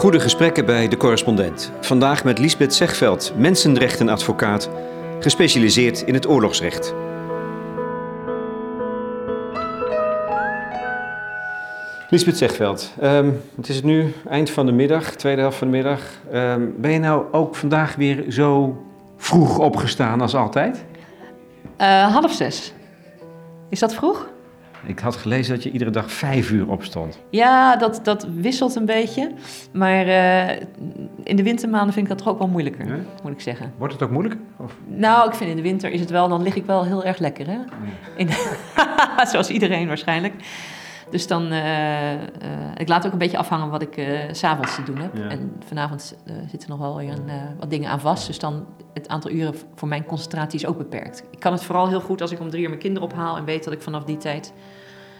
Goede gesprekken bij de correspondent. Vandaag met Lisbeth Zegveld, mensenrechtenadvocaat, gespecialiseerd in het oorlogsrecht. Lisbeth Zegveld, ehm, het is nu eind van de middag, tweede helft van de middag. Ehm, ben je nou ook vandaag weer zo vroeg opgestaan als altijd? Uh, half zes. Is dat vroeg? Ik had gelezen dat je iedere dag vijf uur opstond. Ja, dat, dat wisselt een beetje. Maar uh, in de wintermaanden vind ik dat toch ook wel moeilijker, ja? moet ik zeggen. Wordt het ook moeilijker? Of? Nou, ik vind in de winter is het wel, dan lig ik wel heel erg lekker, hè? Ja. Zoals iedereen waarschijnlijk. Dus dan, uh, uh, ik laat ook een beetje afhangen wat ik uh, s'avonds te doen heb. Ja. En vanavond zitten nog wel weer een, wat dingen aan vast. Dus dan het aantal uren voor mijn concentratie is ook beperkt. Ik kan het vooral heel goed als ik om drie uur mijn kinderen ophaal en weet dat ik vanaf die tijd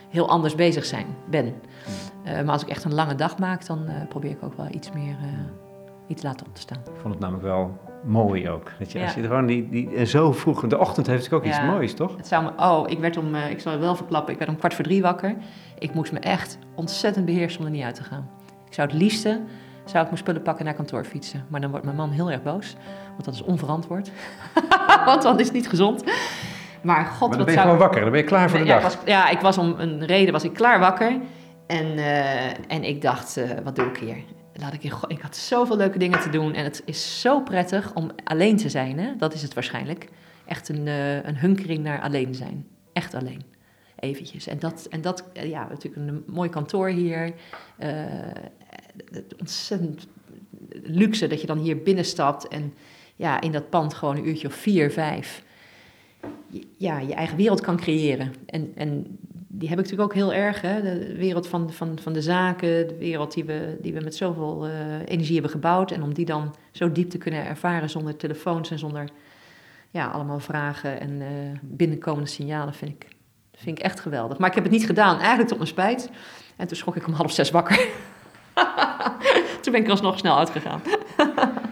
heel anders bezig zijn, ben. maar als ik echt een lange dag maak, dan probeer ik ook wel iets meer, iets later op te staan. Ik vond het namelijk wel mooi ook. Dat je, ja. Als je gewoon die, die, en zo vroeg, de ochtend heeft het ook iets moois, toch? Het zou me, oh, ik werd om, ik zal het wel verklappen, ik werd om kwart voor drie wakker. Ik moest me echt ontzettend beheersen om er niet uit te gaan. Ik zou het liefste, zou ik mijn spullen pakken en naar kantoor fietsen. Maar dan wordt mijn man heel erg boos, want dat is onverantwoord. want dan is het niet gezond. Maar god, maar dan ben je gewoon wakker, dan ben je klaar voor de dag. Ja ik, was, ja, ik was om een reden was ik klaar wakker. En, uh, en ik dacht, uh, wat doe ik hier? Laat ik, ik had zoveel leuke dingen te doen en het is zo prettig om alleen te zijn. Hè? Dat is het waarschijnlijk. Echt een, uh, een hunkering naar alleen zijn. Echt alleen eventjes. En dat, en dat ja, natuurlijk een mooi kantoor hier. Uh, ontzettend luxe dat je dan hier binnenstapt en ja, in dat pand gewoon een uurtje of vier, vijf ja, je eigen wereld kan creëren. En, en die heb ik natuurlijk ook heel erg. Hè? De wereld van, van, van de zaken, de wereld die we, die we met zoveel uh, energie hebben gebouwd. En om die dan zo diep te kunnen ervaren zonder telefoons en zonder ja, allemaal vragen en uh, binnenkomende signalen, vind ik vind ik echt geweldig. Maar ik heb het niet gedaan, eigenlijk tot mijn spijt. En toen schrok ik om half zes wakker. toen ben ik alsnog snel uitgegaan.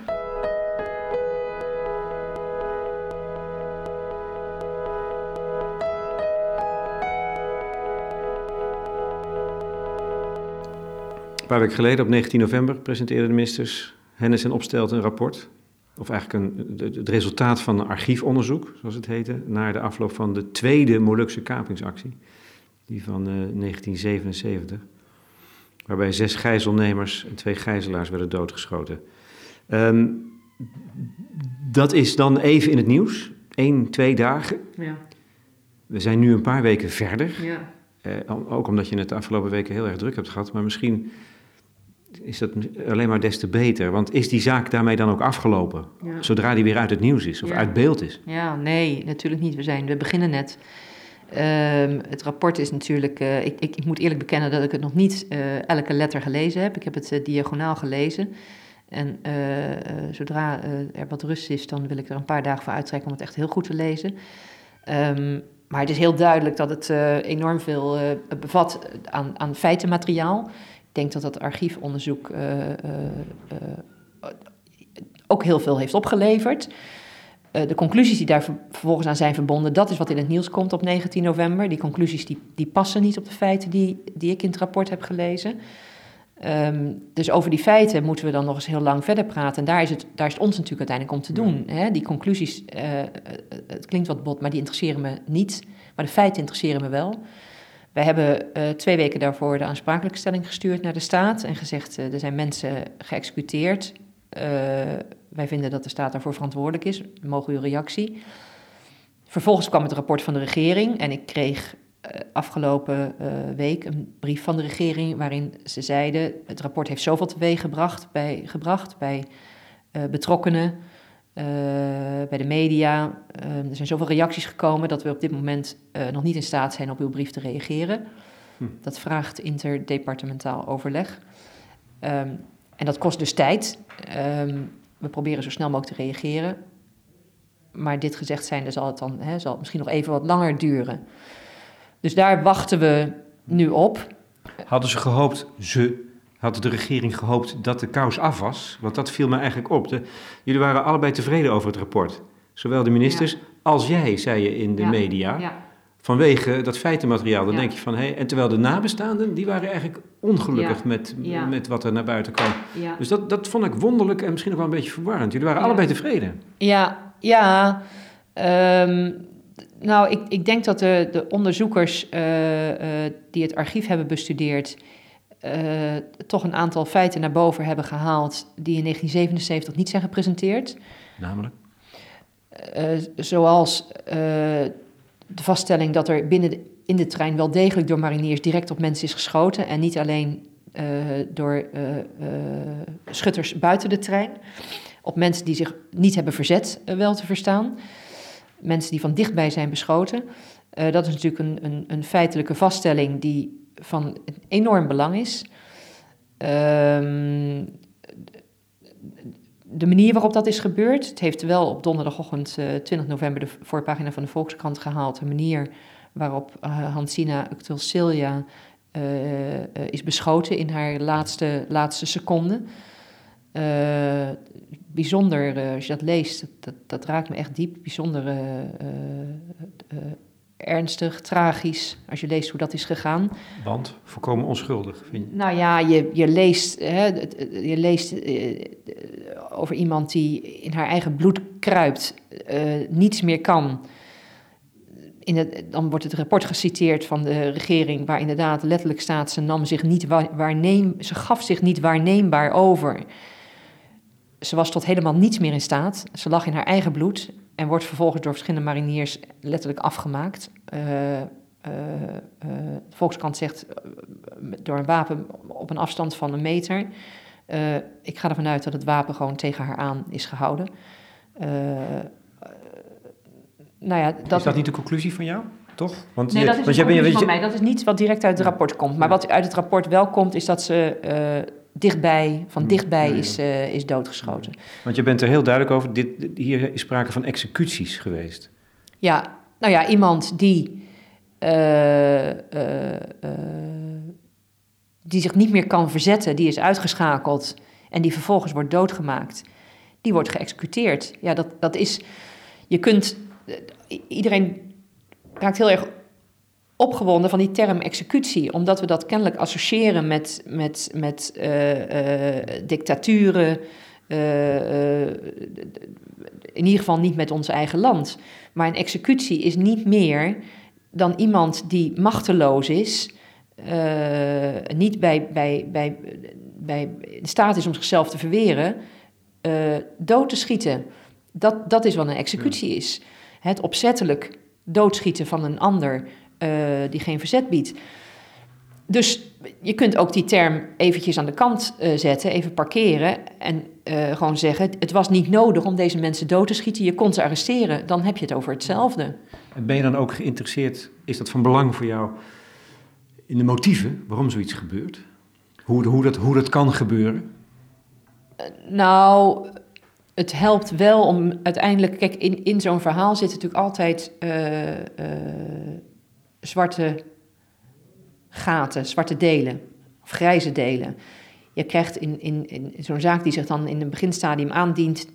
paar weken geleden, op 19 november, presenteerden de ministers Hennis en Opstelt een rapport of eigenlijk een, het resultaat van een archiefonderzoek, zoals het heette, naar de afloop van de tweede Molukse kapingsactie, die van uh, 1977, waarbij zes gijzelnemers en twee gijzelaars werden doodgeschoten. Um, dat is dan even in het nieuws, één, twee dagen. Ja. We zijn nu een paar weken verder. Ja. Uh, ook omdat je het de afgelopen weken heel erg druk hebt gehad, maar misschien is dat alleen maar des te beter. Want is die zaak daarmee dan ook afgelopen? Zodra die weer uit het nieuws is of uit beeld is? Ja, nee, natuurlijk niet. We, zijn, we beginnen net. Um, het rapport is natuurlijk. Uh, ik, ik, ik, moet eerlijk bekennen dat ik het nog niet uh, elke letter gelezen heb. Ik heb het uh, diagonaal gelezen. En zodra er wat rust is, dan wil ik er een paar dagen voor uittrekken om het echt heel goed te lezen. Um, maar het is heel duidelijk dat het enorm veel bevat aan, aan feitenmateriaal denk dat dat archiefonderzoek uh, uh, ook heel veel heeft opgeleverd. de conclusies die daar vervolgens aan zijn verbonden, dat is wat in het nieuws komt op 19 november. Die conclusies die, die passen niet op de feiten die, die ik in het rapport heb gelezen. Um, dus over die feiten moeten we dan nog eens heel lang verder praten. En daar is het, daar is het ons natuurlijk uiteindelijk om te doen. Hè? Die conclusies, uh, het klinkt wat bot, maar die interesseren me niet. Maar de feiten interesseren me wel. Wij hebben uh, twee weken daarvoor de aansprakelijkstelling gestuurd naar de staat en gezegd: uh, er zijn mensen geëxecuteerd. Uh, wij vinden dat de staat daarvoor verantwoordelijk is. Mogen uw reactie? Vervolgens kwam het rapport van de regering en ik kreeg afgelopen week een brief van de regering waarin ze zeiden: het rapport heeft zoveel teweeg gebracht bij, gebracht bij betrokkenen. Uh, bij de media. Uh, er zijn zoveel reacties gekomen dat we op dit moment uh, nog niet in staat zijn op uw brief te reageren. Hm. Dat vraagt interdepartementaal overleg. Um, en dat kost dus tijd. Um, we proberen zo snel mogelijk te reageren. Maar dit gezegd zijnde zal het dan hè, zal het misschien nog even wat langer duren. Dus daar wachten we nu op. Hadden ze gehoopt, ze had de regering gehoopt dat de kous af was? Want dat viel me eigenlijk op. De, jullie waren allebei tevreden over het rapport. Zowel de ministers als jij, zei je in de media. Ja. vanwege dat feitenmateriaal. Dan denk je van, hé, hey, en terwijl de nabestaanden, die waren eigenlijk ongelukkig Met, met wat er naar buiten kwam. Dus dat, dat vond ik wonderlijk en misschien ook wel een beetje verwarrend. Jullie waren allebei tevreden. Ja, ja. Ehm, nou, ik, ik denk dat de, de onderzoekers eh, eh, die het archief hebben bestudeerd... Uh, toch een aantal feiten naar boven hebben gehaald... die in 1977 niet zijn gepresenteerd. Namelijk? zoals de vaststelling dat er binnen de, in de trein wel degelijk door mariniers direct op mensen is geschoten en niet alleen door schutters buiten de trein. Op mensen die zich niet hebben verzet, wel te verstaan. Mensen die van dichtbij zijn beschoten. dat is natuurlijk een, een, een, feitelijke vaststelling die van enorm belang is. Ehm, de manier waarop dat is gebeurd, het heeft wel op donderdagochtend uh, eh, 20 november de voorpagina van de Volkskrant gehaald. De manier waarop uh, Hansina Uctelcilia uh, is beschoten in haar laatste, laatste seconde. bijzonder, als je dat leest, dat, dat, raakt me echt diep. Bijzonder ernstig, tragisch, als je leest hoe dat is gegaan. Want voorkomen onschuldig, vind je? Nou ja, je, je leest, hè, je leest eh, over iemand die in haar eigen bloed kruipt, uh, niets meer kan. In het, dan wordt het rapport geciteerd van de regering, waar inderdaad letterlijk staat: ze, nam zich niet waarneem, ze gaf zich niet waarneembaar over. Ze was tot helemaal niets meer in staat. Ze lag in haar eigen bloed en wordt vervolgens door verschillende mariniers letterlijk afgemaakt. Uh, de Volkskrant zegt door een wapen op een afstand van een meter. ik ga ervan uit dat het wapen gewoon tegen haar aan is gehouden. nou ja, dat... Is dat niet de conclusie van jou? Toch? Want nee, je, dat is want je, mij. Dat is niet wat direct uit het rapport komt. Maar wat uit het rapport wel komt, is dat ze dichtbij, van hmm. dichtbij is, uh, is doodgeschoten. Want je bent er heel duidelijk over, dit, hier is sprake van executies geweest. Ja, nou ja, iemand die, uh, die zich niet meer kan verzetten, die is uitgeschakeld en die vervolgens wordt doodgemaakt, die wordt geëxecuteerd. Ja, dat, dat is, je kunt, iedereen raakt heel erg opgewonden van die term executie, omdat we dat kennelijk associëren met, met, met uh, uh, dictaturen, uh, in ieder geval niet met ons eigen land. Maar een executie is niet meer dan iemand die machteloos is, niet bij, bij, bij, bij in staat is om zichzelf te verweren, dood te schieten. Dat, dat is wat een executie is. Het opzettelijk doodschieten van een ander uh, die geen verzet biedt. Dus je kunt ook die term eventjes aan de kant uh, zetten, even parkeren en uh, gewoon zeggen: het was niet nodig om deze mensen dood te schieten, je kon ze arresteren. Dan heb je het over hetzelfde. En ben je dan ook geïnteresseerd, is dat van belang voor jou, in de motieven waarom zoiets gebeurt? Hoe, hoe, dat, hoe dat kan gebeuren? nou, het helpt wel om uiteindelijk. Kijk, in, in zo'n verhaal zit natuurlijk altijd zwarte gaten, zwarte delen, of grijze delen. Je krijgt in, in, in zo'n zaak die zich dan in een beginstadium aandient,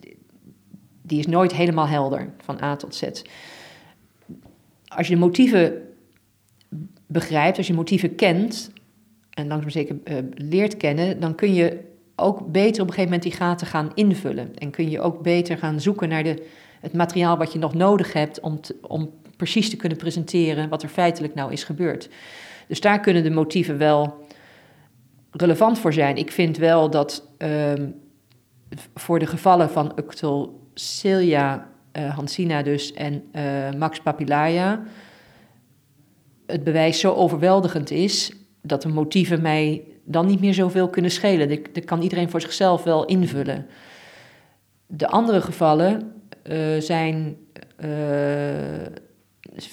die is nooit helemaal helder, van A tot Z. Als je de motieven begrijpt, als je motieven kent, en langzaam zeker uh, leert kennen, dan kun je ook beter op een gegeven moment die gaten gaan invullen. En kun je ook beter gaan zoeken naar de, het materiaal wat je nog nodig hebt om, om precies te kunnen presenteren wat er feitelijk nou is gebeurd. Dus daar kunnen de motieven wel relevant voor zijn. Ik vind wel dat uh, voor de gevallen van Uctul Celia, uh, Hansina dus en uh, Max Papilaya het bewijs zo overweldigend is dat de motieven mij dan niet meer zoveel kunnen schelen. Dat, kan iedereen voor zichzelf wel invullen. De andere gevallen uh, zijn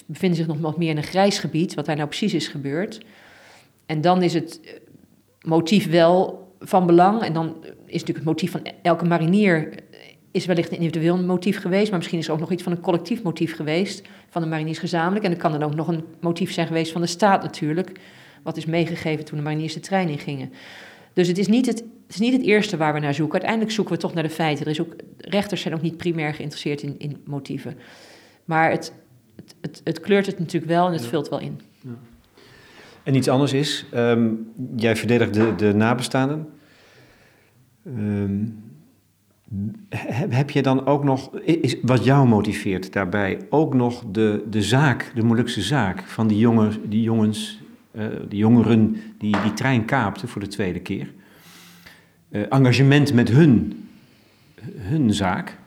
bevinden zich nog wat meer in een grijs gebied, wat daar nou precies is gebeurd. En dan is het eh, motief wel van belang. En dan is natuurlijk het motief van elke marinier eh, is wellicht een individueel motief geweest, maar misschien is er ook nog iets van een collectief motief geweest van de mariniers gezamenlijk. En er kan dan ook nog een motief zijn geweest van de staat natuurlijk, wat is meegegeven toen de mariniers de trein in gingen. Dus het is, niet het, het is niet het eerste waar we naar zoeken. Uiteindelijk zoeken we toch naar de feiten. Er is ook, rechters zijn ook niet primair geïnteresseerd in, in motieven. Maar het, het, het, het kleurt het natuurlijk wel en het vult wel in. Ja. En iets anders is, ehm, jij verdedigt de, de nabestaanden. Um, heb je dan ook nog, is, wat jou motiveert daarbij, ook nog de, de zaak, de Molukse zaak van die, jongens, die jongens, uh, die jongeren die die trein kaapten voor de tweede keer? Uh, engagement met hun, hun zaak?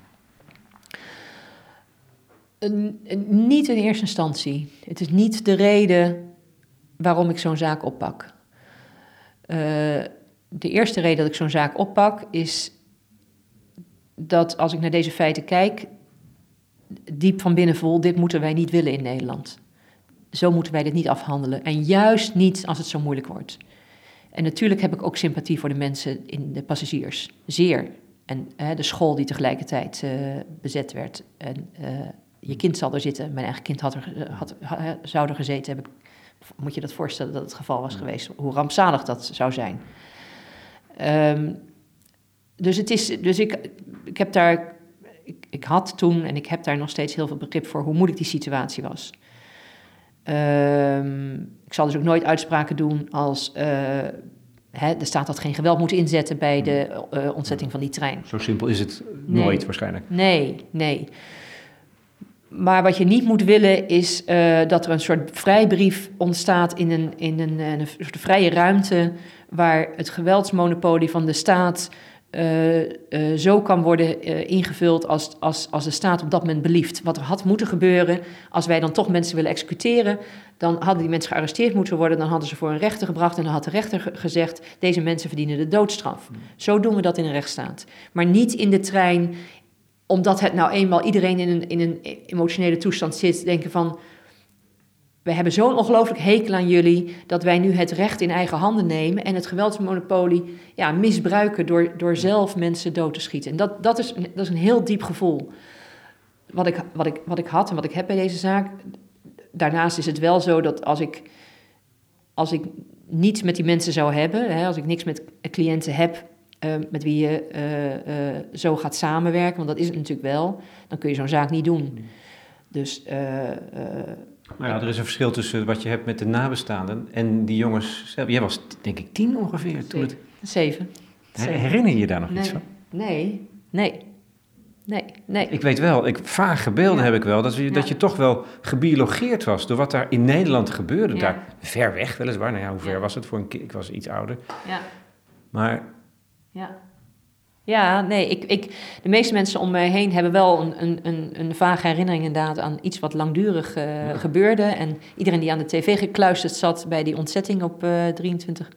Niet in eerste instantie. Het is niet de reden waarom ik zo'n zaak oppak. Uh, de eerste reden dat ik zo'n zaak oppak is dat als ik naar deze feiten kijk, diep van binnen voel, dit moeten wij niet willen in Nederland. Zo moeten wij dit niet afhandelen. En juist niet als het zo moeilijk wordt. En natuurlijk heb ik ook sympathie voor de mensen in de passagiers. Zeer. En hè, de school die tegelijkertijd uh, bezet werd. En uh, je kind zal er zitten. Mijn eigen kind had er, had, zou er gezeten hebben. Moet je dat voorstellen dat het geval was geweest? Hoe rampzalig dat zou zijn. Um, dus, het is, dus ik, ik heb daar, ik, ik, had toen en ik heb daar nog steeds heel veel begrip voor hoe moeilijk die situatie was. Um, ik zal dus ook nooit uitspraken doen als uh, hè, de staat had geen geweld moeten inzetten bij de uh, ontzetting van die trein. Zo simpel is het nooit nee. waarschijnlijk. Nee, nee. Maar wat je niet moet willen is uh, dat er een soort vrijbrief ontstaat in een, in een, een soort vrije ruimte waar het geweldsmonopolie van de staat uh, uh, zo kan worden uh, ingevuld als, als, als de staat op dat moment belieft. Wat er had moeten gebeuren, als wij dan toch mensen willen executeren, dan hadden die mensen gearresteerd moeten worden, dan hadden ze voor een rechter gebracht en dan had de rechter gezegd, deze mensen verdienen de doodstraf. Zo doen we dat in een rechtsstaat. Maar niet in de trein, omdat het nou eenmaal iedereen in een, in een emotionele toestand zit, denken van, we hebben zo'n ongelooflijk hekel aan jullie dat wij nu het recht in eigen handen nemen en het geweldsmonopolie ja, misbruiken door, door zelf mensen dood te schieten. En dat, dat, is, dat is een heel diep gevoel wat ik, wat, ik, wat ik had en wat ik heb bij deze zaak. Daarnaast is het wel zo dat als ik, als ik niets met die mensen zou hebben, hè, als ik niks met cliënten heb uh, met wie je uh, uh, zo gaat samenwerken, want dat is het natuurlijk wel, dan kun je zo'n zaak niet doen. Dus nou ja, er is een verschil tussen wat je hebt met de nabestaanden en die jongens zelf. Jij was denk ik tien ongeveer toen het... Zeven. Herinner je je daar nog nee. iets van? Nee, nee, nee, nee. Ik weet wel, ik, vage beelden ja. heb ik wel, dat je, ja. dat je toch wel gebiologeerd was door wat daar in Nederland gebeurde. Ja. Daar ver weg weliswaar, nou ja, hoe ver was het voor een kind? Ik was iets ouder. Ja. Maar... Ja. Ja, nee, ik, ik, de meeste mensen om mij heen hebben wel een, een, een, een vage herinnering inderdaad aan iets wat langdurig uh, ja. gebeurde. En iedereen die aan de tv gekluisterd zat bij die ontzetting op uh, 23...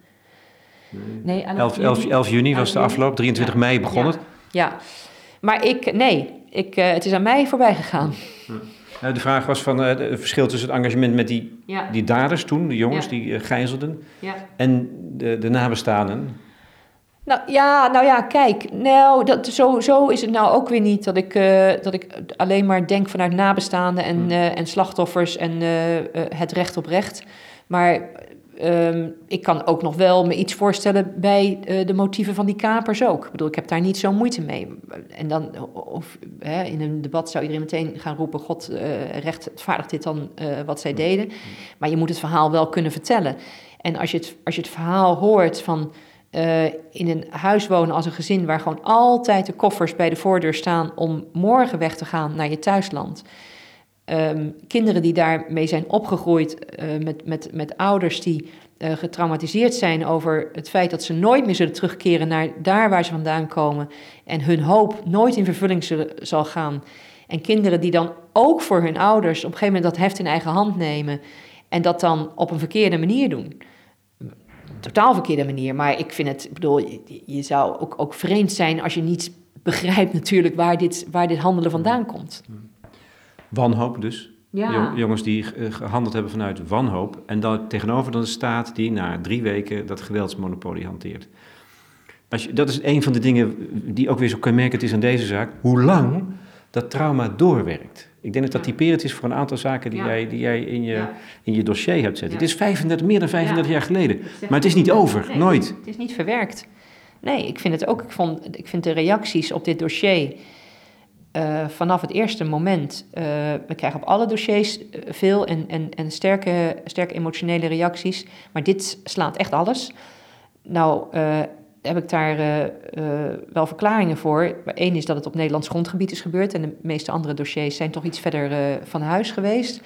Nee, 11, 11, 11 juni was de afloop, 23 ja. mei begon ja. het. Ja, maar ik, nee, ik, uh, het is aan mij voorbij gegaan. Ja. de vraag was van het verschil tussen het engagement met die, die daders toen, de jongens die gijzelden, en de, de nabestaanden. Nou ja, nou ja, kijk, nou, dat, zo, zo is het nou ook weer niet dat ik, uh, dat ik alleen maar denk vanuit nabestaanden en, uh, en slachtoffers en uh, het recht op recht. Maar um, ik kan ook nog wel me iets voorstellen bij de motieven van die kapers ook. Ik bedoel, ik heb daar niet zo moeite mee. En dan, of hè, in een debat zou iedereen meteen gaan roepen: God, rechtvaardigt dit dan wat zij deden? Maar je moet het verhaal wel kunnen vertellen. En als je het, als je het verhaal hoort van. Uh, in een huis wonen als een gezin waar gewoon altijd de koffers bij de voordeur staan om morgen weg te gaan naar je thuisland. Um, kinderen die daarmee zijn opgegroeid uh, met, met, met ouders die uh, getraumatiseerd zijn over het feit dat ze nooit meer zullen terugkeren naar daar waar ze vandaan komen en hun hoop nooit in vervulling zal gaan. En kinderen die dan ook voor hun ouders op een gegeven moment dat heft in eigen hand nemen en dat dan op een verkeerde manier doen totaal verkeerde manier. Maar ik vind het, ik bedoel, je, je, zou ook, ook vreemd zijn als je niet begrijpt natuurlijk waar dit, waar dit handelen vandaan komt. Wanhoop dus. Ja. Jongens die gehandeld hebben vanuit wanhoop. En dan tegenover dan de staat die na drie weken dat geweldsmonopolie hanteert. Als je, dat is een van de dingen die ook weer zo kenmerkend is aan deze zaak. Hoe lang dat trauma doorwerkt. Ik denk dat dat typerend is voor een aantal zaken die, jij, die jij in je, in je dossier hebt zitten. Het is 35, meer dan 35 jaar geleden. Maar het is niet over, nee, nooit. Het is niet verwerkt. Nee, ik vind het ook. Ik, vond, ik vind de reacties op dit dossier. uh, vanaf het eerste moment, uh, we krijgen op alle dossiers veel en, en, en sterke, sterke emotionele reacties, maar dit slaat echt alles. Nou, uh, heb ik daar wel verklaringen voor. Eén is dat het op Nederlands grondgebied is gebeurd en de meeste andere dossiers zijn toch iets verder van huis geweest.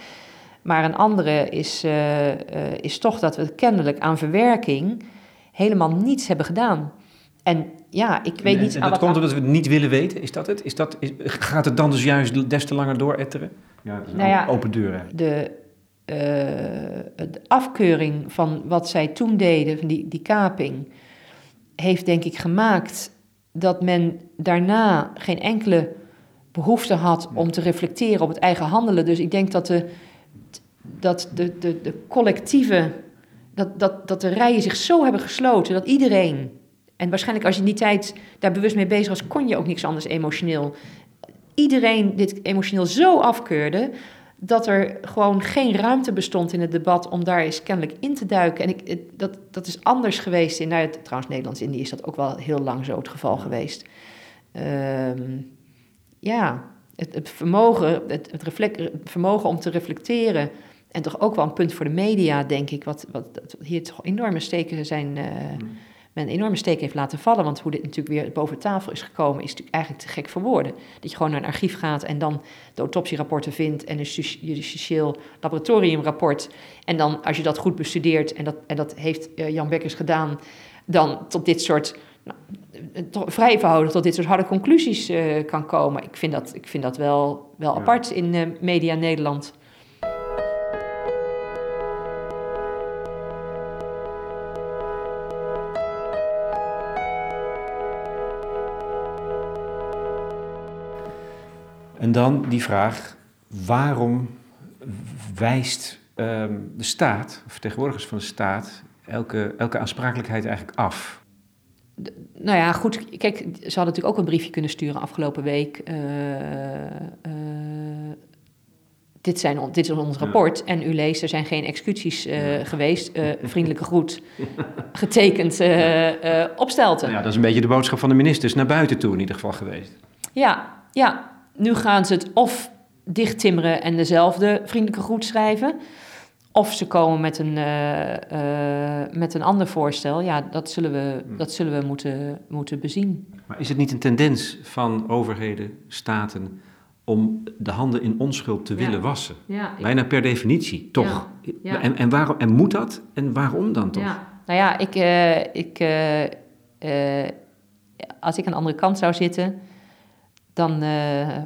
Maar een andere is, is toch dat we kennelijk aan verwerking helemaal niets hebben gedaan. En ja, ik weet niet... En dat komt omdat we het niet willen weten, is dat het? Is dat, is, gaat het dan dus juist des te langer dooretteren? Ja, dat is nou ja, open deur De, uh, de afkeuring van wat zij toen deden, van die, die kaping, heeft denk ik gemaakt dat men daarna geen enkele behoefte had om te reflecteren op het eigen handelen. Dus ik denk dat de, dat de, de, de collectieve, dat, dat, dat de rijen zich zo hebben gesloten dat iedereen en waarschijnlijk als je in die tijd daar bewust mee bezig was, kon je ook niks anders emotioneel. Iedereen dit emotioneel zo afkeurde dat er gewoon geen ruimte bestond in het debat om daar eens kennelijk in te duiken. En ik, dat, dat is anders geweest in, nou, trouwens Nederlands-Indië is dat ook wel heel lang zo het geval geweest. Ehm, ja, het, het vermogen, het, het, reflect, vermogen om te reflecteren en toch ook wel een punt voor de media, denk ik, wat, wat, hier toch enorme steken zijn... Uh, een enorme steek heeft laten vallen. Want hoe dit natuurlijk weer boven tafel is gekomen, is natuurlijk eigenlijk te gek voor woorden. Dat je gewoon naar een archief gaat en dan de autopsierapporten vindt en een justitieel laboratoriumrapport. En dan, als je dat goed bestudeert, en dat, en dat heeft eh, Jan Bekkers gedaan, dan tot dit soort. Nou, vrij verhouden tot dit soort harde conclusies uh, kan komen. Ik vind dat, ik vind dat wel, wel apart in uh, media Nederland. En dan die vraag, waarom wijst ehm, de staat, of vertegenwoordigers van de staat, elke, elke aansprakelijkheid eigenlijk af? nou ja, goed. Kijk, ze hadden natuurlijk ook een briefje kunnen sturen afgelopen week. Uh, dit, zijn, dit is ons rapport en u leest, er zijn geen executies uh, geweest. vriendelijke groet, getekend opstelten. Ja, dat is een beetje de boodschap van de ministers naar buiten toe in ieder geval geweest. Ja, ja nu gaan ze het of dichttimmeren en dezelfde vriendelijke groet schrijven. Of ze komen met een, uh, uh, met een ander voorstel. Ja, dat zullen we, hmm. dat zullen we moeten, moeten bezien. Maar is het niet een tendens van overheden, staten, om de handen in onschuld te willen wassen? Ja, Bijna per definitie, toch? Ja, en, en, waarom, en moet dat? En waarom dan toch? Nou ja, ik, uh, ik, als ik aan de andere kant zou zitten dan, uh,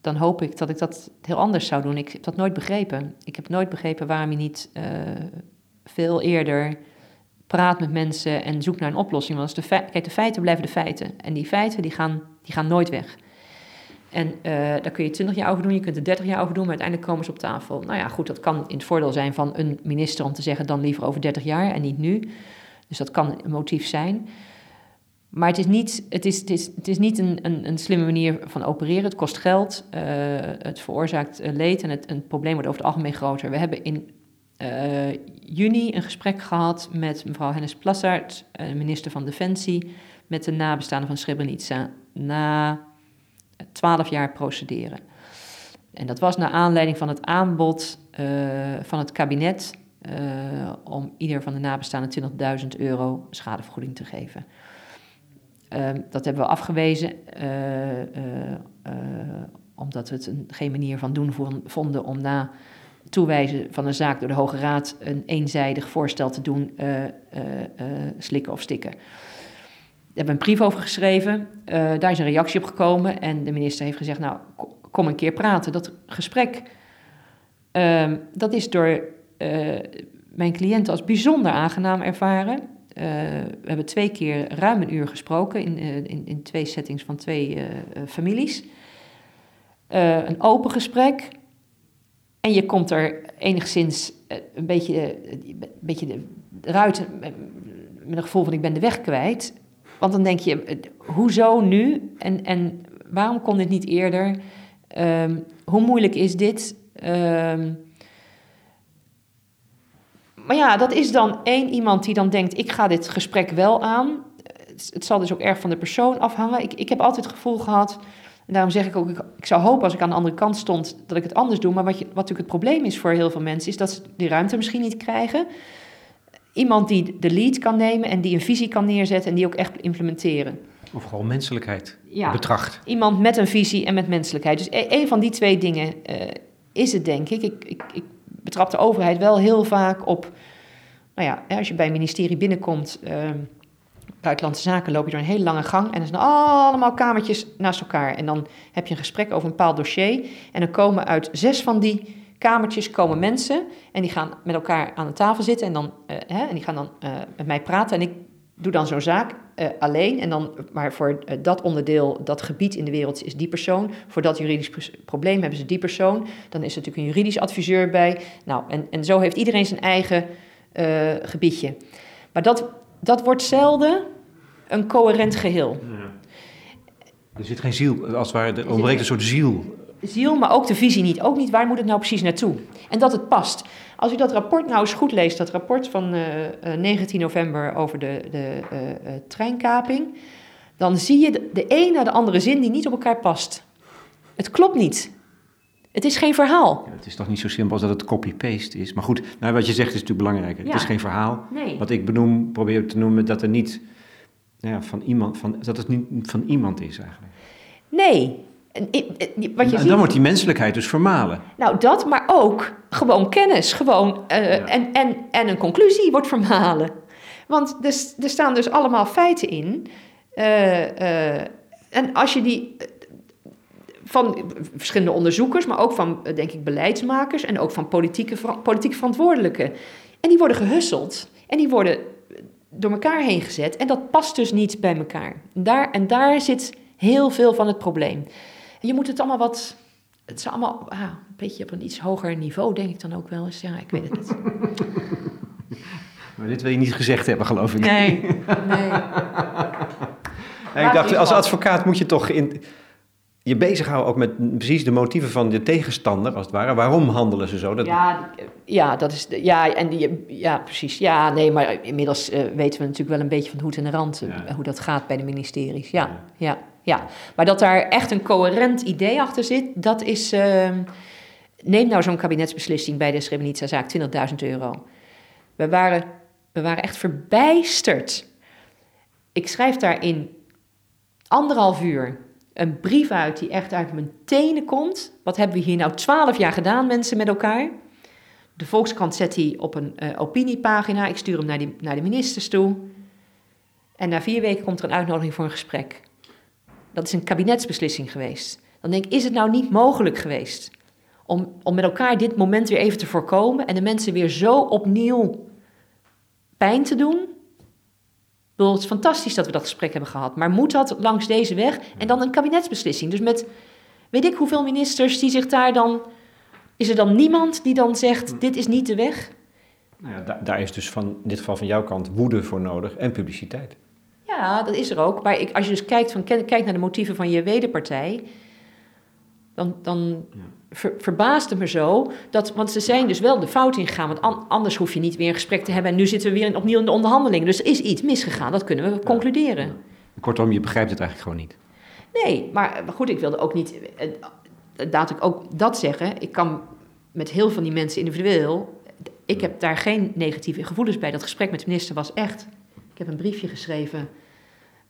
dan hoop ik dat ik dat heel anders zou doen. Ik heb dat nooit begrepen. Ik heb nooit begrepen waarom je niet uh, veel eerder praat met mensen en zoekt naar een oplossing. Want de kijk, de feiten blijven de feiten. En die feiten die gaan, die gaan nooit weg. En uh, daar kun je 20 jaar over doen, je kunt er 30 jaar over doen, maar uiteindelijk komen ze op tafel. Nou ja, goed, dat kan in het voordeel zijn van een minister om te zeggen dan liever over 30 jaar en niet nu. Dus dat kan een motief zijn. Maar het is niet, het is, het is, het is niet een, een, een slimme manier van opereren. Het kost geld, uh, het veroorzaakt eh, leed en het, een probleem wordt over het algemeen groter. We hebben in uh, juni een gesprek gehad met mevrouw Hennis Plassard, minister van Defensie, met de nabestaanden van Srebrenica, na twaalf jaar procederen. En dat was naar aanleiding van het aanbod van het kabinet om ieder van de nabestaanden 20.000 euro schadevergoeding te geven. Ehm, dat hebben we afgewezen, uh, omdat we het een, geen manier van doen vonden om na toewijzen van een zaak door de Hoge Raad een eenzijdig voorstel te doen, slikken of stikken. Daar hebben we een brief over geschreven, daar is een reactie op gekomen en de minister heeft gezegd, nou, kom een keer praten. Dat gesprek, ehm, dat is door mijn cliënten als bijzonder aangenaam ervaren. Uh, we hebben twee keer ruim een uur gesproken in, uh, in, in, twee settings van twee uh, families. een open gesprek. En je komt er enigszins een beetje, een beetje eruit met een gevoel van ik ben de weg kwijt. Want dan denk je, hoezo nu? En, en waarom kon dit niet eerder? Um, hoe moeilijk is dit? Um, maar ja, dat is dan één iemand die dan denkt: ik ga dit gesprek wel aan. Het, zal dus ook erg van de persoon afhangen. Ik, ik heb altijd het gevoel gehad En daarom zeg ik ook, ik, ik zou hopen als ik aan de andere kant stond dat ik het anders doe. Maar wat, je, wat natuurlijk het probleem is voor heel veel mensen, is dat ze die ruimte misschien niet krijgen. Iemand die de lead kan nemen en die een visie kan neerzetten en die ook echt implementeren. Of gewoon menselijkheid Ja. betracht. Iemand met een visie en met menselijkheid. Dus e- een van die twee dingen eh, is het, denk ik. Ik, ik. ik betrap de overheid wel heel vaak op. Nou ja, als je bij een ministerie binnenkomt, eh, buitenlandse zaken, loop je door een hele lange gang. En er zijn allemaal kamertjes naast elkaar. En dan heb je een gesprek over een bepaald dossier. En dan komen uit zes van die kamertjes komen mensen. En die gaan met elkaar aan de tafel zitten. En, dan, eh, hè, en die gaan dan eh, met mij praten. En ik doe dan zo'n zaak eh, alleen. En dan, maar voor eh, dat onderdeel, dat gebied in de wereld is die persoon. Voor dat juridisch probleem hebben ze die persoon. Dan is er natuurlijk een juridisch adviseur bij. Nou, en, en zo heeft iedereen zijn eigen eh, gebiedje. Maar dat, dat wordt zelden een coherent geheel. Er zit geen ziel, als het ware, er ontbreekt een soort ziel. Ziel, maar ook de visie niet. Ook niet waar moet het nou precies naartoe. En dat het past. Als u dat rapport nou eens goed leest, dat rapport van eh, eh, 19 november over de, de eh, eh, treinkaping, dan zie je de, de een na de andere zin die niet op elkaar past. Het klopt niet. Het is geen verhaal. Ja, het is toch niet zo simpel als dat het copy-paste is. Maar goed, nou, wat je zegt is natuurlijk belangrijker. Ja. Het is geen verhaal. Nee. Wat ik benoem, probeer te noemen, dat er niet nou ja, van iemand, van, dat het niet van iemand is eigenlijk. Nee. En, wat je en ziet, dan wordt die menselijkheid dus vermalen. nou dat, maar ook gewoon kennis. Gewoon, eh, Ja. en, en, en een conclusie wordt vermalen. Want er, er staan dus allemaal feiten in. Eh, eh, en als je die van verschillende onderzoekers, maar ook van, denk ik, beleidsmakers en ook van politieke, politiek verantwoordelijken. En die worden gehusseld en die worden door elkaar heen gezet. En dat past dus niet bij elkaar. Daar, en daar zit heel veel van het probleem. Je moet het allemaal wat. Het is allemaal ah, een beetje op een iets hoger niveau, denk ik dan ook wel eens. Ja, ik weet het niet. Maar dit wil je niet gezegd hebben, geloof ik. Nee, nee. Nee, ik dacht, als advocaat moet je toch in, je bezighouden ook met precies de motieven van de tegenstander, als het ware. Waarom handelen ze zo? Dat, Ja, ja, dat is. Ja, en die, ja, precies. Ja, nee, maar inmiddels eh, weten we natuurlijk wel een beetje van de hoed en de rand. eh, Ja. hoe dat gaat bij de ministeries. Ja, ja, ja. Maar dat daar echt een coherent idee achter zit, dat is. ehm, neem nou zo'n kabinetsbeslissing bij de Srebrenica-zaak, 20.000 euro. We waren, we waren echt verbijsterd. Ik schrijf daar in anderhalf uur een brief uit die echt uit mijn tenen komt. Wat hebben we hier nou twaalf jaar gedaan, mensen met elkaar? De Volkskrant zet die op een eh, opiniepagina. Ik stuur hem naar, naar de ministers toe. En na vier weken komt er een uitnodiging voor een gesprek. Dat is een kabinetsbeslissing geweest. Dan denk ik, is het nou niet mogelijk geweest om, om met elkaar dit moment weer even te voorkomen en de mensen weer zo opnieuw pijn te doen? Ik bedoel, het is fantastisch dat we dat gesprek hebben gehad, maar moet dat langs deze weg? En dan een kabinetsbeslissing. Dus met weet ik hoeveel ministers die zich daar dan. Is er dan niemand die dan zegt: dit is niet de weg? Nou ja, daar, daar is dus van, in dit geval van jouw kant woede voor nodig en publiciteit. Ja, dat is er ook. Maar ik, als je dus kijkt, van, kijk naar de motieven van je wederpartij, dan, dan ver- het me zo. Dat, want ze zijn dus wel de fout ingegaan. Want an- anders hoef je niet weer een gesprek te hebben. En nu zitten we weer in- opnieuw in de onderhandelingen. Dus er is iets misgegaan. Dat kunnen we concluderen. Kortom, je begrijpt het eigenlijk gewoon niet. Nee, maar goed, ik wilde ook niet. eh, Laat ik ook dat zeggen. Ik kan met heel veel van die mensen individueel. Ik heb daar geen negatieve gevoelens bij. Dat gesprek met de minister was echt. Ik heb een briefje geschreven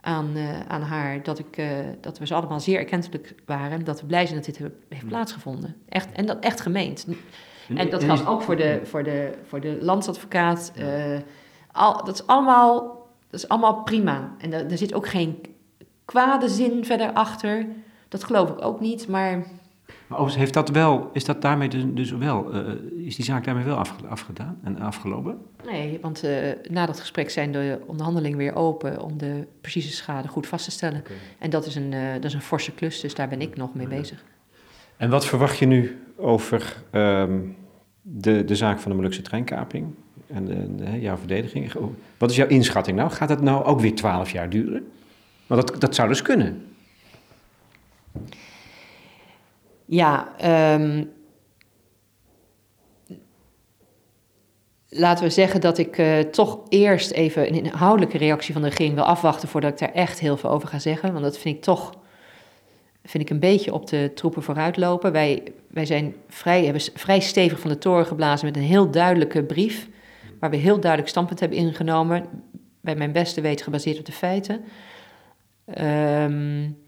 aan, eh, aan haar dat, ik, eh, dat we ze allemaal zeer erkentelijk waren. Dat we blij zijn dat dit he- heeft plaatsgevonden. Echt, en dat echt gemeend. En dat geldt ook voor de, voor de, voor de landsadvocaat. eh, al, dat, is allemaal, dat is allemaal prima. En er zit ook geen kwade zin verder achter. Dat geloof ik ook niet, maar Maar overigens heeft dat wel, is dat daarmee dus, dus wel, eh, is die zaak daarmee wel afge- afgedaan en afgelopen? nee, want eh, na dat gesprek zijn de onderhandelingen weer open om de precieze schade goed vast te stellen. En dat is, een, eh, dat is een forse klus, dus daar ben ik nog mee bezig. En wat verwacht je nu over ehm, de, de zaak van de Molukse treinkaping en de, jouw verdediging? Wat is jouw inschatting nou? Gaat dat nou ook weer twaalf jaar duren? Want dat, dat zou dus kunnen. Ja, ehm, laten we zeggen dat ik eh, toch eerst even een inhoudelijke reactie van de regering wil afwachten voordat ik daar echt heel veel over ga zeggen. Want dat vind ik toch vind ik een beetje op de troepen vooruitlopen. Wij, wij zijn vrij, hebben vrij stevig van de toren geblazen met een heel duidelijke brief. Waar we heel duidelijk standpunt hebben ingenomen. Bij mijn beste weten gebaseerd op de feiten. Um,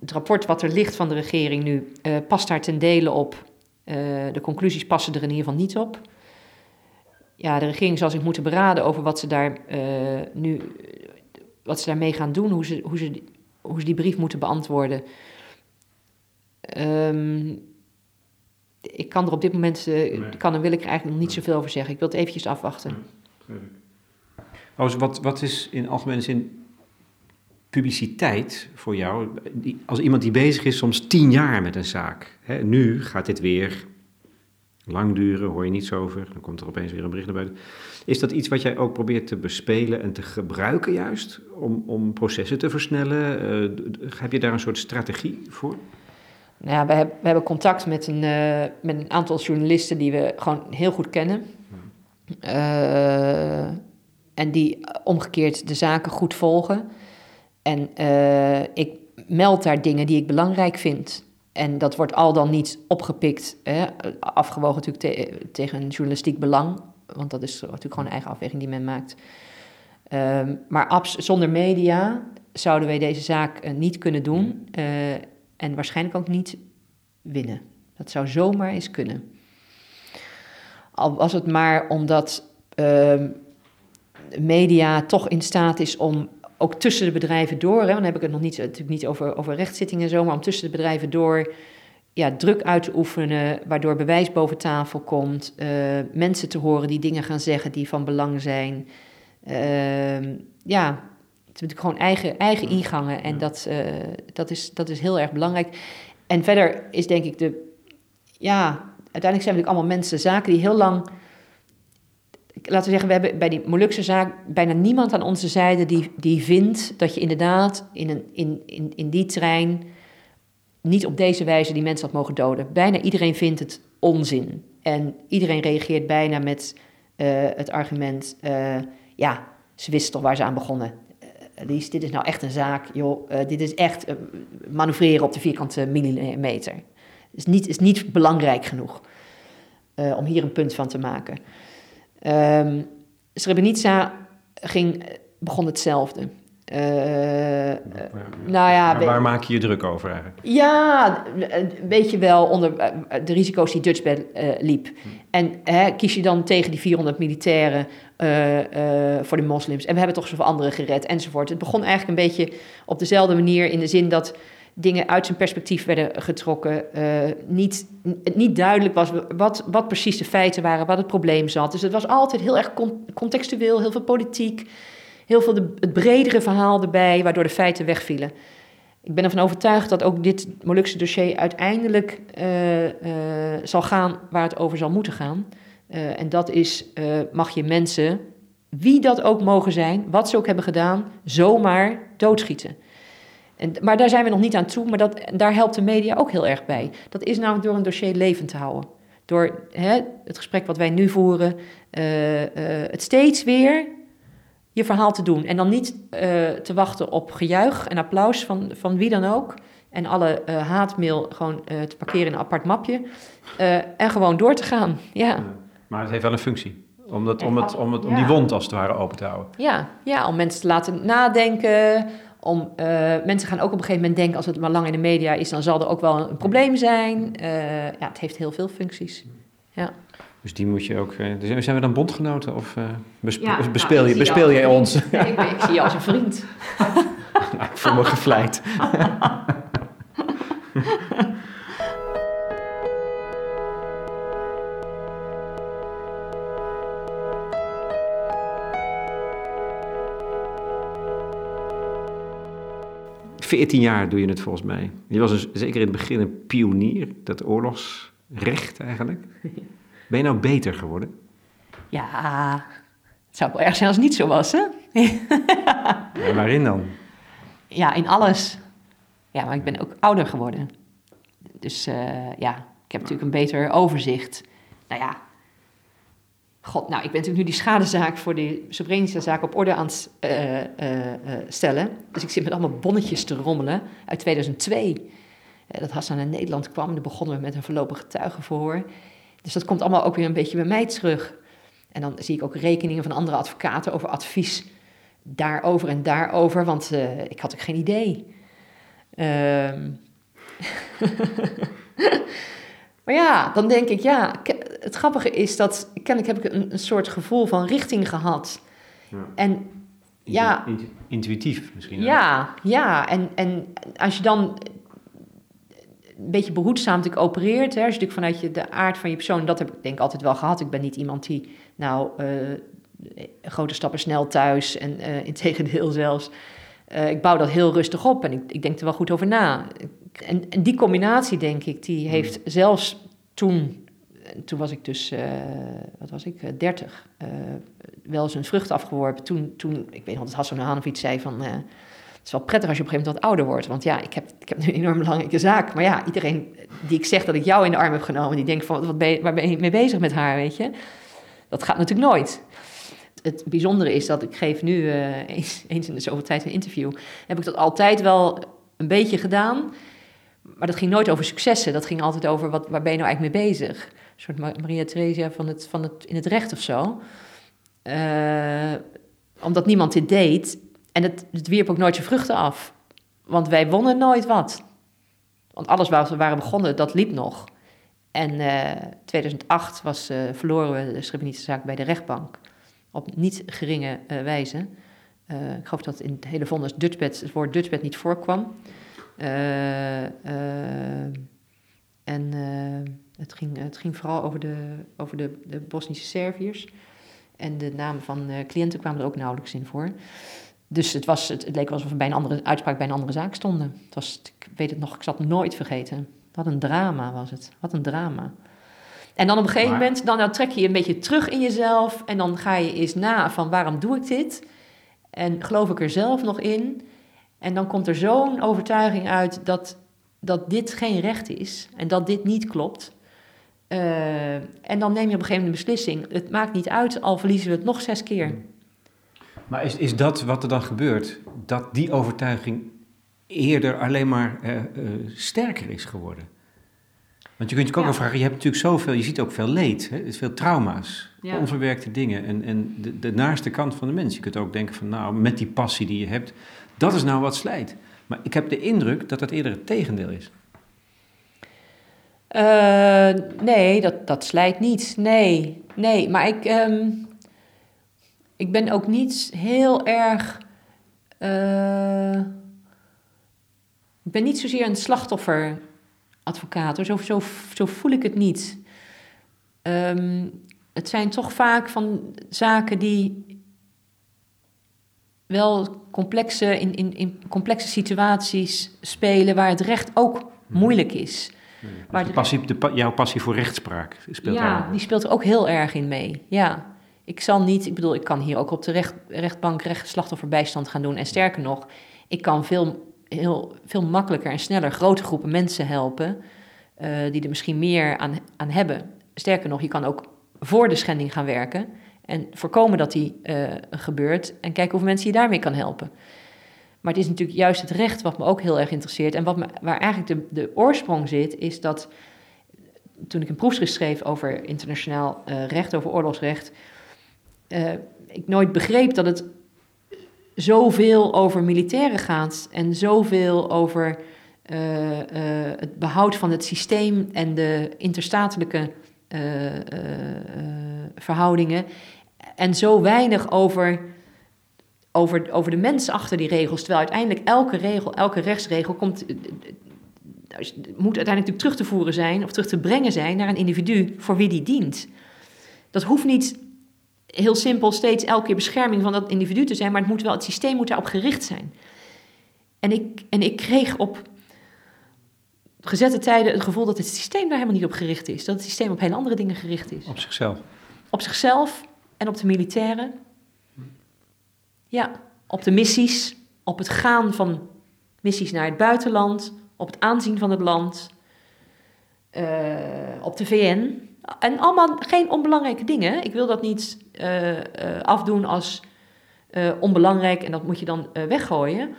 het rapport wat er ligt van de regering nu uh, past daar ten dele op. Uh, de conclusies passen er in ieder geval niet op. Ja, de regering zal zich moeten beraden over wat ze daar uh, nu, wat ze daarmee gaan doen, hoe ze, hoe ze, hoe ze die brief moeten beantwoorden. Um, ik kan er op dit moment, nee. kan en wil ik er eigenlijk nog niet zoveel over zeggen. Ik wil het eventjes afwachten. Ja, wat, wat is in algemene zin publiciteit voor jou, als iemand die bezig is soms tien jaar met een zaak. Hè, nu gaat dit weer lang duren, hoor je niets over, dan komt er opeens weer een bericht naar buiten. Is dat iets wat jij ook probeert te bespelen en te gebruiken juist, om, om processen te versnellen? Uh, heb je daar een soort strategie voor? Nou ja, we, hebben, we hebben contact met een, uh, met een aantal journalisten die we gewoon heel goed kennen. Uh, en die omgekeerd de zaken goed volgen. En uh, ik meld daar dingen die ik belangrijk vind. En dat wordt al dan niet opgepikt, hè, afgewogen natuurlijk te, tegen een journalistiek belang. Want dat is natuurlijk gewoon een eigen afweging die men maakt. Um, maar zonder media zouden wij deze zaak uh, niet kunnen doen. Uh, en waarschijnlijk ook niet winnen. Dat zou zomaar eens kunnen. Al was het maar omdat uh, media toch in staat is om ook tussen de bedrijven door, hè, dan heb ik het nog niet, natuurlijk niet over, over rechtszittingen en zo, maar om tussen de bedrijven door ja, druk uit te oefenen, waardoor bewijs boven tafel komt, uh, mensen te horen die dingen gaan zeggen die van belang zijn. Uh, ja, het is natuurlijk gewoon eigen, eigen ingangen en dat, uh, dat, is, dat is heel erg belangrijk. En verder is denk ik de, ja, uiteindelijk zijn natuurlijk allemaal mensen, zaken die heel lang laten we zeggen, we hebben bij die Molukse zaak bijna niemand aan onze zijde die, die vindt dat je inderdaad in, een, in, in, in die trein niet op deze wijze die mensen had mogen doden. Bijna iedereen vindt het onzin. En iedereen reageert bijna met uh, het argument, uh, ja, ze wisten toch waar ze aan begonnen. Uh, dit is nou echt een zaak, joh, dit is echt manoeuvreren op de vierkante millimeter. Is niet, is niet belangrijk genoeg om hier een punt van te maken. Um, Srebrenica ging, begon hetzelfde. Uh, nou ja, waar, maak je je druk over eigenlijk? Ja, weet je wel, onder eh, de risico's die Dutchbed uh, liep. Hm. En hè, kies je dan tegen die 400 militairen uh, voor de moslims. En we hebben toch zoveel anderen gered enzovoort. Het begon eigenlijk een beetje op dezelfde manier in de zin dat dingen uit zijn perspectief werden getrokken. Uh, niet, niet duidelijk was wat, wat precies de feiten waren, wat het probleem zat. Dus het was altijd heel erg contextueel, heel veel politiek, heel veel de, het bredere verhaal erbij, waardoor de feiten wegvielen. Ik ben ervan overtuigd dat ook dit Molukse dossier uiteindelijk uh, uh, zal gaan waar het over zal moeten gaan. en dat is, mag je mensen, wie dat ook mogen zijn, wat ze ook hebben gedaan, zomaar doodschieten. En, maar daar zijn we nog niet aan toe, maar dat, daar helpt de media ook heel erg bij. Dat is namelijk door een dossier levend te houden. Door hè, het gesprek wat wij nu voeren, uh, uh, het steeds weer je verhaal te doen. En dan niet uh, te wachten op gejuich en applaus van, van wie dan ook. En alle haatmail gewoon te parkeren in een apart mapje. en gewoon door te gaan. Ja. Maar het heeft wel een functie. Om, dat, om, het, om, het, om die wond als het ware open te houden. Ja, ja om mensen te laten nadenken om, uh, mensen gaan ook op een gegeven moment denken, als het maar lang in de media is, dan zal er ook wel een probleem zijn. Uh, ja, het heeft heel veel functies. Ja. Dus die moet je ook. Uh, zijn we dan bondgenoten of bespe ja, nou, bespeel, je, bespeel jij ons? ik, ik, zie je als een vriend. nou, ik voel me gevleid. 14 jaar doe je het volgens mij. Je was dus zeker in het begin een pionier, dat oorlogsrecht eigenlijk. Ben je nou beter geworden? Ja, het zou wel erg zijn als het niet zo was, hè? ja, waarin dan? Ja, in alles. Ja, maar ik ben ook ouder geworden. Dus uh, ja, ik heb natuurlijk een beter overzicht. Nou ja, God, nou, ik ben natuurlijk nu die schadezaak voor die Srebrenica-zaak op orde aan het uh, uh, stellen. Dus ik zit met allemaal bonnetjes te rommelen uit 2002. dat Hassan naar Nederland kwam, dan begonnen we met een voorlopig getuigenverhoor. Dus dat komt allemaal ook weer een beetje bij mij terug. En dan zie ik ook rekeningen van andere advocaten over advies daarover en daarover, want ik had ook geen idee. Ehm. maar ja, dan denk ik, ja, het grappige is dat kennelijk heb ik een, een soort gevoel van richting gehad. Ja. En ja. Intuïtief misschien. Ja, ja. En, en als je dan een beetje behoedzaam natuurlijk opereert, hè, als je natuurlijk vanuit je, de aard van je persoon, dat heb ik denk ik altijd wel gehad. Ik ben niet iemand die nou uh, grote stappen snel thuis en uh, in tegendeel zelfs. Uh, ik bouw dat heel rustig op en ik, ik denk er wel goed over na. En, en die combinatie, denk ik, die hmm. heeft zelfs toen toen was ik dus, uh, wat was ik, 30, uh, wel zijn vrucht afgeworpen. Toen, toen ik weet nog Hassan Haan of iets zei van, het is wel prettig als je op een gegeven moment wat ouder wordt. Want ja, ik heb, ik heb nu een enorm belangrijke zaak. Maar ja, iedereen die ik zeg dat ik jou in de arm heb genomen, die denkt van, wat ben je, waar ben je mee bezig met haar, weet je? Dat gaat natuurlijk nooit het bijzondere is dat ik geef nu eens, eens in de zoveel tijd een interview. Heb ik dat altijd wel een beetje gedaan. Maar dat ging nooit over successen. Dat ging altijd over wat, waar ben je nou eigenlijk mee bezig? Soort Maria Theresia van het, van het, in het recht of zo. Uh, omdat niemand dit deed. En het, het wierp ook nooit zijn vruchten af. Want wij wonnen nooit wat. Want alles waar we waren begonnen, dat liep nog. En uh, 2008 was, uh, verloren we de Srebrenica zaak bij de rechtbank op niet geringe wijze. Ik geloof dat in het hele vonnis Dutchbed, het woord Dutchbed niet voorkwam. En het, ging, het ging vooral over de, over de, de Bosnische Serviërs. En de namen van cliënten kwamen er ook nauwelijks in voor. Dus het, was, het, het leek alsof we bij een andere uitspraak bij een andere zaak stonden. Het was, ik weet het nog, ik zat nooit vergeten. Wat een drama was het. Wat een drama. En dan op een gegeven moment, dan, dan trek je je een beetje terug in jezelf. En dan ga je eens na van waarom doe ik dit? En geloof ik er zelf nog in? En dan komt er zo'n overtuiging uit dat, dat dit geen recht is. En dat dit niet klopt. Uh, en dan neem je op een gegeven moment een beslissing. Het maakt niet uit, al verliezen we het nog zes keer. Maar is, is dat wat er dan gebeurt? Dat die overtuiging eerder alleen maar uh, uh, sterker is geworden? Want je kunt je ook ja. afvragen, je hebt natuurlijk zoveel, je ziet ook veel leed, hè? veel trauma's, onverwerkte dingen en, en de, de naaste kant van de mens. Je kunt ook denken van, nou, met die passie die je hebt, dat is nou wat slijt. Maar ik heb de indruk dat dat eerder het tegendeel is. Uh, nee, dat, dat slijt niet. Nee, nee. Maar ik, um, ik ben ook niet heel erg. Uh, ik ben niet zozeer een slachtoffer advocaat. Zo, zo, zo voel ik het niet. Um, het zijn toch vaak van zaken die wel complexe, in, in, in complexe situaties spelen waar het recht ook moeilijk is. De passie, de, jouw passie voor rechtspraak speelt Ja, die speelt er ook heel erg in mee. Ja. Ik zal niet, ik bedoel, ik kan hier ook op de recht, rechtbank recht slachtofferbijstand gaan doen. En sterker nog, ik kan veel heel, veel makkelijker en sneller grote groepen mensen helpen. Uh, die er misschien meer aan, aan hebben. Sterker nog, je kan ook voor de schending gaan werken. En voorkomen dat die uh, gebeurt. En kijken hoeveel mensen je daarmee kan helpen. Maar het is natuurlijk juist het recht wat me ook heel erg interesseert. En wat waar eigenlijk de, de oorsprong zit, is dat toen ik een proefschrift schreef over internationaal uh, recht, over oorlogsrecht, uh, ik nooit begreep dat het zoveel over militairen gaat en zoveel over uh, het behoud van het systeem en de interstatelijke verhoudingen. En zo weinig over, over, over de mens achter die regels. Terwijl uiteindelijk elke regel, elke rechtsregel komt, moet uiteindelijk terug te voeren zijn of terug te brengen zijn naar een individu voor wie die dient. Dat hoeft niet heel simpel steeds elke keer bescherming van dat individu te zijn, maar het, moet wel, het systeem moet daarop gericht zijn. En ik, en ik kreeg op gezette tijden het gevoel dat het systeem daar helemaal niet op gericht is. Dat het systeem op hele andere dingen gericht is. Op zichzelf. Op zichzelf en op de militairen. Ja, op de missies, op het gaan van missies naar het buitenland, op het aanzien van het land, uh, op de VN En allemaal geen onbelangrijke dingen. Ik wil dat niet uh, uh, afdoen als onbelangrijk en dat moet je dan weggooien.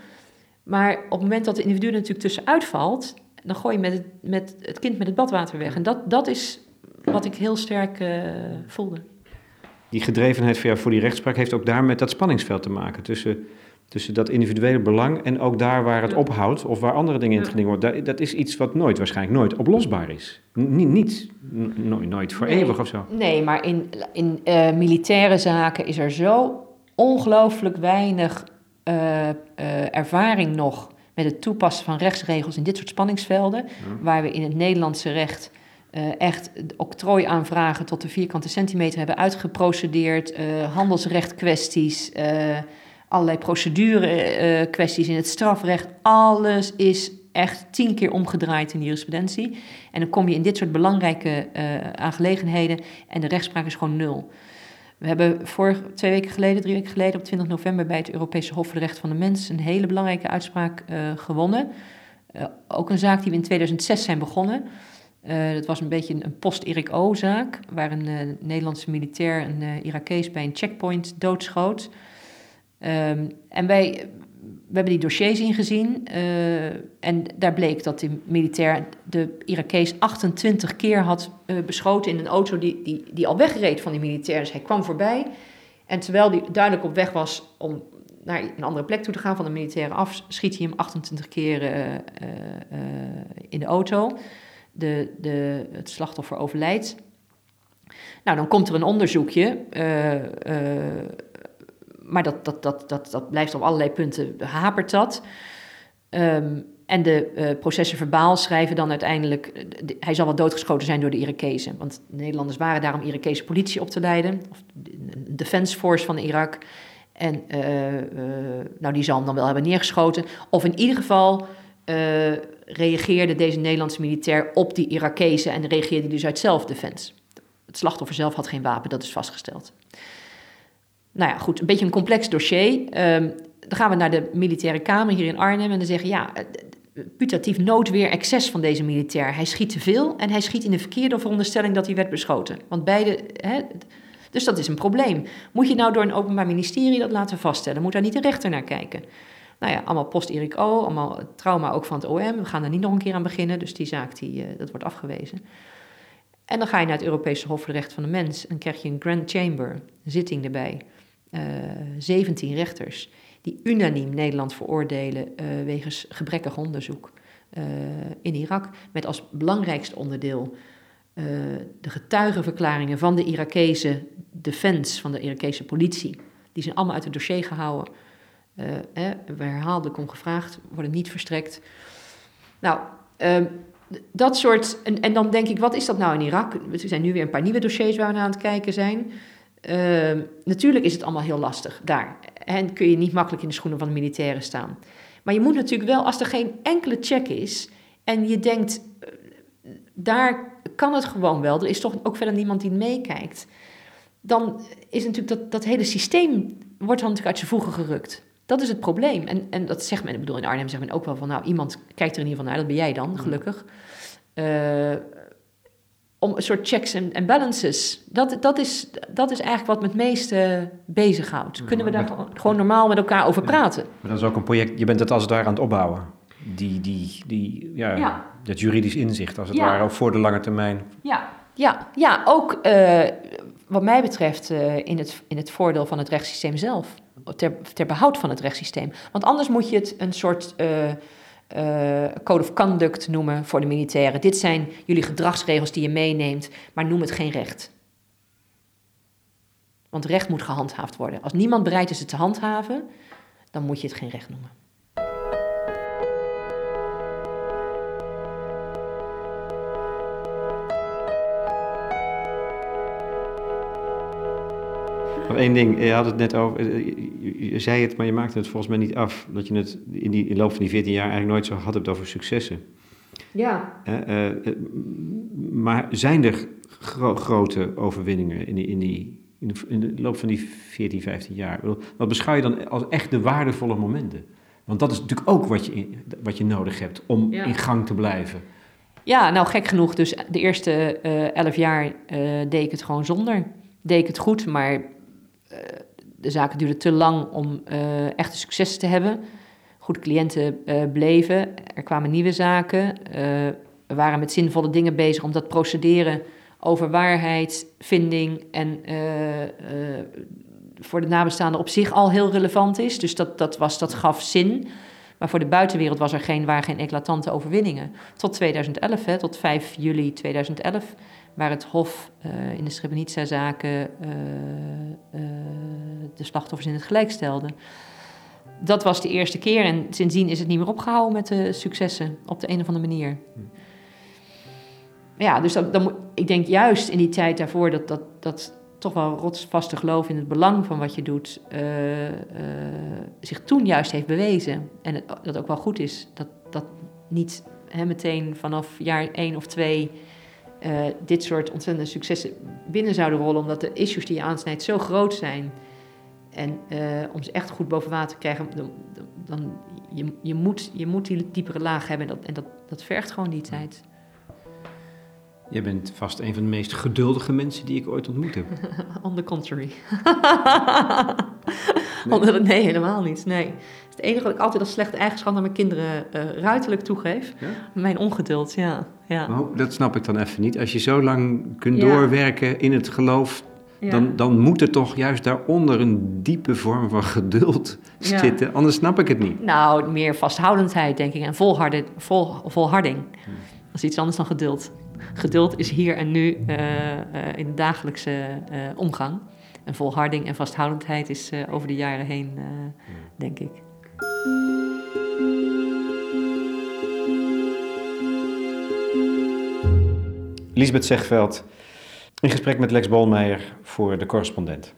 Maar op het moment dat de individu er natuurlijk tussenuit valt, dan gooi je met het, met het kind met het badwater weg. En dat, dat is wat ik heel sterk voelde. Die gedrevenheid voor, voor die rechtspraak heeft ook daar met dat spanningsveld te maken tussen tussen dat individuele belang en ook daar waar het ophoudt of waar andere dingen in het geding worden. Dat, is iets wat nooit, waarschijnlijk nooit oplosbaar is. niet, niet nooit, nooit voor eeuwig of zo. Nee, maar in, in uh, militaire zaken is er zo ongelooflijk weinig uh, uh, ervaring nog met het toepassen van rechtsregels in dit soort spanningsvelden, waar we in het Nederlandse recht echt octrooiaanvragen tot de vierkante centimeter hebben uitgeprocedeerd, handelsrechtkwesties allerlei procedure uh, kwesties in het strafrecht. Alles is echt tien keer omgedraaid in de jurisprudentie. En dan kom je in dit soort belangrijke uh, aangelegenheden en de rechtspraak is gewoon nul. We hebben vorig, twee weken geleden, drie weken geleden, op 20 november bij het Europese Hof voor de Rechten van de Mens een hele belangrijke uitspraak uh, gewonnen. ook een zaak die we in 2006 zijn begonnen. Dat was een beetje een, post-Erik O-zaak, waar een Nederlandse militair een Irakees bij een checkpoint doodschoot. Um, en wij we hebben die dossiers ingezien en daar bleek dat de militair de Irakees 28 keer had beschoten in een auto die, die, die al wegreed van die militair. Dus hij kwam voorbij en terwijl hij duidelijk op weg was om naar een andere plek toe te gaan van de militairen af, schiet hij hem 28 keer in de auto. De, de, het slachtoffer overlijdt. Nou, dan komt er een onderzoekje maar dat, dat, dat, dat, dat blijft op allerlei punten hapert dat. Um, en de uh, processen verbaal schrijven dan uiteindelijk... Eh, hij zal wel doodgeschoten zijn door de Irakezen. Want de Nederlanders waren daar om Irakese politie op te leiden. Of de defense force van Irak. En nou, die zal hem dan wel hebben neergeschoten. Of in ieder geval reageerde deze Nederlandse militair op die Irakezen... en reageerde dus uit zelfdefense. Het slachtoffer zelf had geen wapen, dat is vastgesteld nou ja, goed, een beetje een complex dossier. Um, dan gaan we naar de militaire kamer hier in Arnhem en dan zeggen ja, eh, putatief noodweer excess van deze militair. Hij schiet te veel en hij schiet in de verkeerde veronderstelling dat hij werd beschoten. Want beide, hè, dus dat is een probleem. Moet je nou door een openbaar ministerie dat laten vaststellen? Moet daar niet de rechter naar kijken? Nou ja, allemaal post-Erik O, allemaal trauma ook van het OM. We gaan er niet nog een keer aan beginnen, dus die zaak die, uh, dat wordt afgewezen. En dan ga je naar het Europese Hof voor de Rechten van de Mens en krijg je een Grand Chamber, zitting erbij uh, eh, 17 rechters die unaniem Nederland veroordelen uh, wegens gebrekkig onderzoek in Irak. Met als belangrijkste onderdeel de getuigenverklaringen van de Irakese defense, van de Irakese politie. Die zijn allemaal uit het dossier gehouden. Eh, we herhaaldelijk om gevraagd, worden niet verstrekt. Nou, ehm, dat soort. En, dan denk ik, wat is dat nou in Irak? Er zijn nu weer een paar nieuwe dossiers waar we naar aan het kijken zijn. Uh, natuurlijk is het allemaal heel lastig daar. En kun je niet makkelijk in de schoenen van de militairen staan. Maar je moet natuurlijk wel, als er geen enkele check is en je denkt, uh, daar kan het gewoon wel, er is toch ook verder niemand die meekijkt, dan is natuurlijk dat, dat hele systeem wordt dan natuurlijk uit zijn voegen gerukt. Dat is het probleem. En, en dat zegt men, ik bedoel, in Arnhem zegt men ook wel van, nou, iemand kijkt er in ieder geval naar, dat ben jij dan, gelukkig. Uh, om een soort checks en balances. Dat, dat, is, dat is eigenlijk wat me het meeste bezighoudt. Kunnen we daar gewoon normaal met elkaar over praten? Maar dat is ook een project, je bent het als het ware aan het opbouwen. Die, die, die, ja, Dat juridisch inzicht, als het ware, ook voor de lange termijn. Ja, ja, ja ook uh, wat mij betreft uh, in, het, in het voordeel van het rechtssysteem zelf. Ter, ter behoud van het rechtssysteem. Want anders moet je het een soort... Uh, uh, code of conduct noemen voor de militairen. Dit zijn jullie gedragsregels die je meeneemt, maar noem het geen recht. Want recht moet gehandhaafd worden. Als niemand bereid is het te handhaven, dan moet je het geen recht noemen. Nog één ding, je had het net over, eh, je, zei het, maar je maakte het volgens mij niet af. Dat je het in, die, in de loop van die 14 jaar eigenlijk nooit zo gehad hebt over successen. Ja. Uh, uh, maar zijn er grote overwinningen in, die, in, die, in, de, in de loop van die 14, 15 jaar? Wat beschouw je dan als echt de waardevolle momenten? Want dat is natuurlijk ook wat je, wat je nodig hebt om in gang te blijven. Ja, nou gek genoeg. Dus de eerste eh, elf jaar eh, deed ik het gewoon zonder. Deed ik het goed, maar eh, de zaken duurden te lang om eh, echte successen te hebben. Goede cliënten eh, bleven. Er kwamen nieuwe zaken. Eh, we waren met zinvolle dingen bezig om dat procederen over waarheid, vinding en eh, eh, voor de nabestaanden op zich al heel relevant is. Dus dat, dat, was, dat gaf zin. Maar voor de buitenwereld was er geen, waren geen eclatante overwinningen. Tot 2011, hè, tot 5 juli 2011, waar het Hof eh, in de Srebrenica-zaken eh, eh, de slachtoffers in het gelijk stelde. Dat was de eerste keer en sindsdien is het niet meer opgehouden met de successen op de een of andere manier. Ja, dus moet- ik denk juist in die tijd daarvoor dat, dat, dat toch wel rotsvaste geloof in het belang van wat je doet, zich toen juist heeft bewezen. En het, dat ook wel goed is. Dat, dat niet hè, meteen vanaf jaar één of twee eh, dit soort ontzettende successen binnen zouden rollen, omdat de issues die je aansnijdt zo groot zijn. En eh, om ze echt goed boven water te krijgen, dan, dan, dan je, je, moet, je moet die diepere laag hebben. En dat, en dat, dat vergt gewoon die tijd. Je bent vast een van de meest geduldige mensen die ik ooit ontmoet heb. On the contrary. nee. nee, helemaal niet. Nee. Het enige wat ik altijd als slechte eigenschap naar mijn kinderen eh, ruiterlijk toegeef. Ja? Mijn ongeduld, ja. ja. Dat snap ik dan even niet. Als je zo lang kunt Ja. doorwerken in het geloof, dan, dan moet er toch juist daaronder een diepe vorm van geduld zitten. Anders snap ik het niet. Nou, meer vasthoudendheid, denk ik. En volharden, vol, volharding. Dat is iets anders dan geduld. Geduld is hier en nu eh, eh, in de dagelijkse omgang. En volharding en vasthoudendheid is over de jaren heen, denk ik. Lisbeth Zegveld in gesprek met Lex Bolmeijer voor de correspondent.